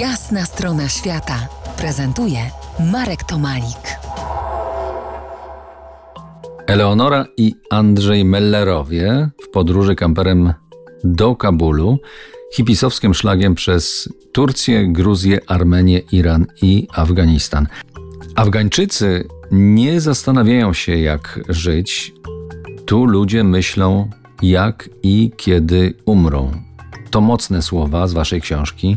Jasna strona świata prezentuje Marek Tomalik. Eleonora i Andrzej Mellerowie w podróży kamperem do Kabulu, hipisowskim szlagiem przez Turcję, Gruzję, Armenię, Iran i Afganistan. Afgańczycy nie zastanawiają się, jak żyć. Tu ludzie myślą, jak i kiedy umrą. To mocne słowa z waszej książki,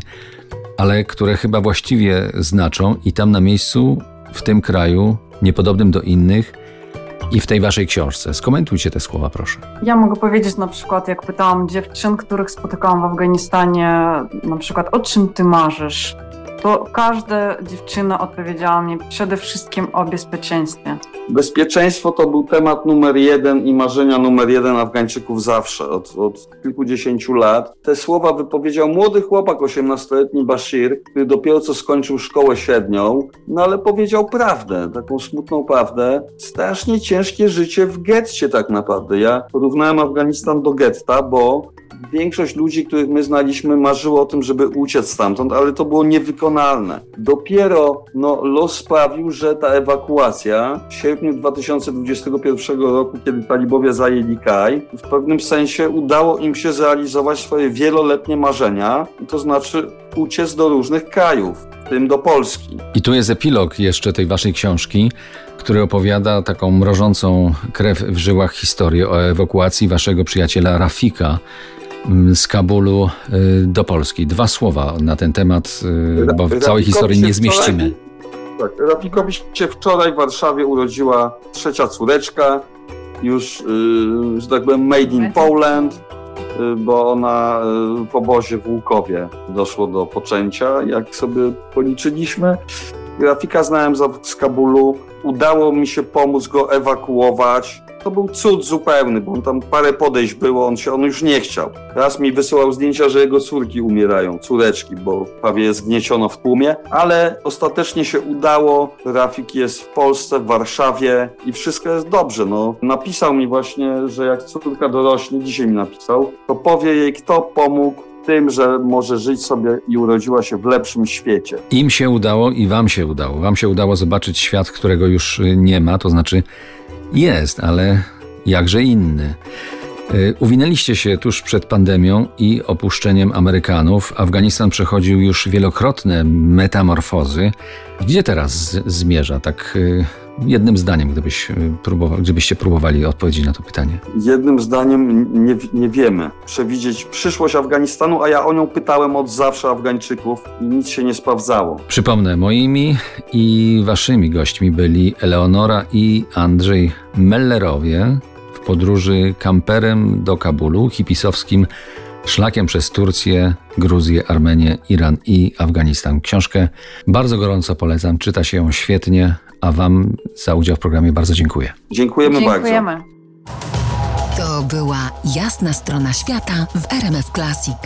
ale które chyba właściwie znaczą i tam na miejscu, w tym kraju, niepodobnym do innych, i w tej waszej książce. Skomentujcie te słowa, proszę. Ja mogę powiedzieć na przykład, jak pytałam dziewczyn, których spotykałam w Afganistanie, na przykład, o czym ty marzysz? To każda dziewczyna odpowiedziała mi przede wszystkim o bezpieczeństwie. Bezpieczeństwo to był temat numer jeden i marzenia numer jeden Afgańczyków zawsze, od, od kilkudziesięciu lat. Te słowa wypowiedział młody chłopak, 18-letni Bashir, który dopiero co skończył szkołę średnią, no ale powiedział prawdę, taką smutną prawdę. Strasznie ciężkie życie w getcie tak naprawdę. Ja porównałem Afganistan do getta, bo większość ludzi, których my znaliśmy, marzyło o tym, żeby uciec stamtąd, ale to było niewykonalne. Dopiero no, los sprawił, że ta ewakuacja w sierpniu 2021 roku, kiedy talibowie zajęli Kaj, w pewnym sensie udało im się zrealizować swoje wieloletnie marzenia, to znaczy uciec do różnych krajów, w tym do Polski. I tu jest epilog jeszcze tej waszej książki, który opowiada taką mrożącą krew w żyłach historię o ewakuacji waszego przyjaciela Rafika, Mm, z Kabulu y, do Polski. Dwa słowa na ten temat, y, bo w całej historii nie zmieścimy. Tak, Rafikowi się wczoraj w Warszawie urodziła trzecia córeczka, już, y, że tak powiem, made in Poland, bo ona w obozie w Łukowie doszło do poczęcia, jak sobie policzyliśmy. Rafika znałem z Kabulu, udało mi się pomóc go ewakuować to był cud zupełny, bo on tam parę podejść było, on się, on już nie chciał. Raz mi wysyłał zdjęcia, że jego córki umierają, córeczki, bo prawie zgnieciono w tłumie, ale ostatecznie się udało. Rafik jest w Polsce, w Warszawie i wszystko jest dobrze. No, napisał mi właśnie, że jak córka dorośnie, dzisiaj mi napisał, to powie jej, kto pomógł tym, że może żyć sobie i urodziła się w lepszym świecie. Im się udało i wam się udało. Wam się udało zobaczyć świat, którego już nie ma, to znaczy jest, ale jakże inny. Y, uwinęliście się tuż przed pandemią i opuszczeniem Amerykanów. Afganistan przechodził już wielokrotne metamorfozy. Gdzie teraz zmierza? Tak y, jednym zdaniem, gdybyś y, próbował, gdybyście próbowali odpowiedzieć na to pytanie. Jednym zdaniem nie, nie wiemy przewidzieć przyszłość Afganistanu, a ja o nią pytałem od zawsze Afgańczyków i nic się nie sprawdzało. Przypomnę, moimi i waszymi gośćmi byli Eleonora i Andrzej Mellerowie w podróży kamperem do Kabulu, hipisowskim szlakiem przez Turcję, Gruzję, Armenię, Iran i Afganistan. Książkę bardzo gorąco polecam, czyta się ją świetnie, a Wam za udział w programie bardzo dziękuję. Dziękujemy, Dziękujemy. bardzo. To była jasna strona świata w RMF Classic.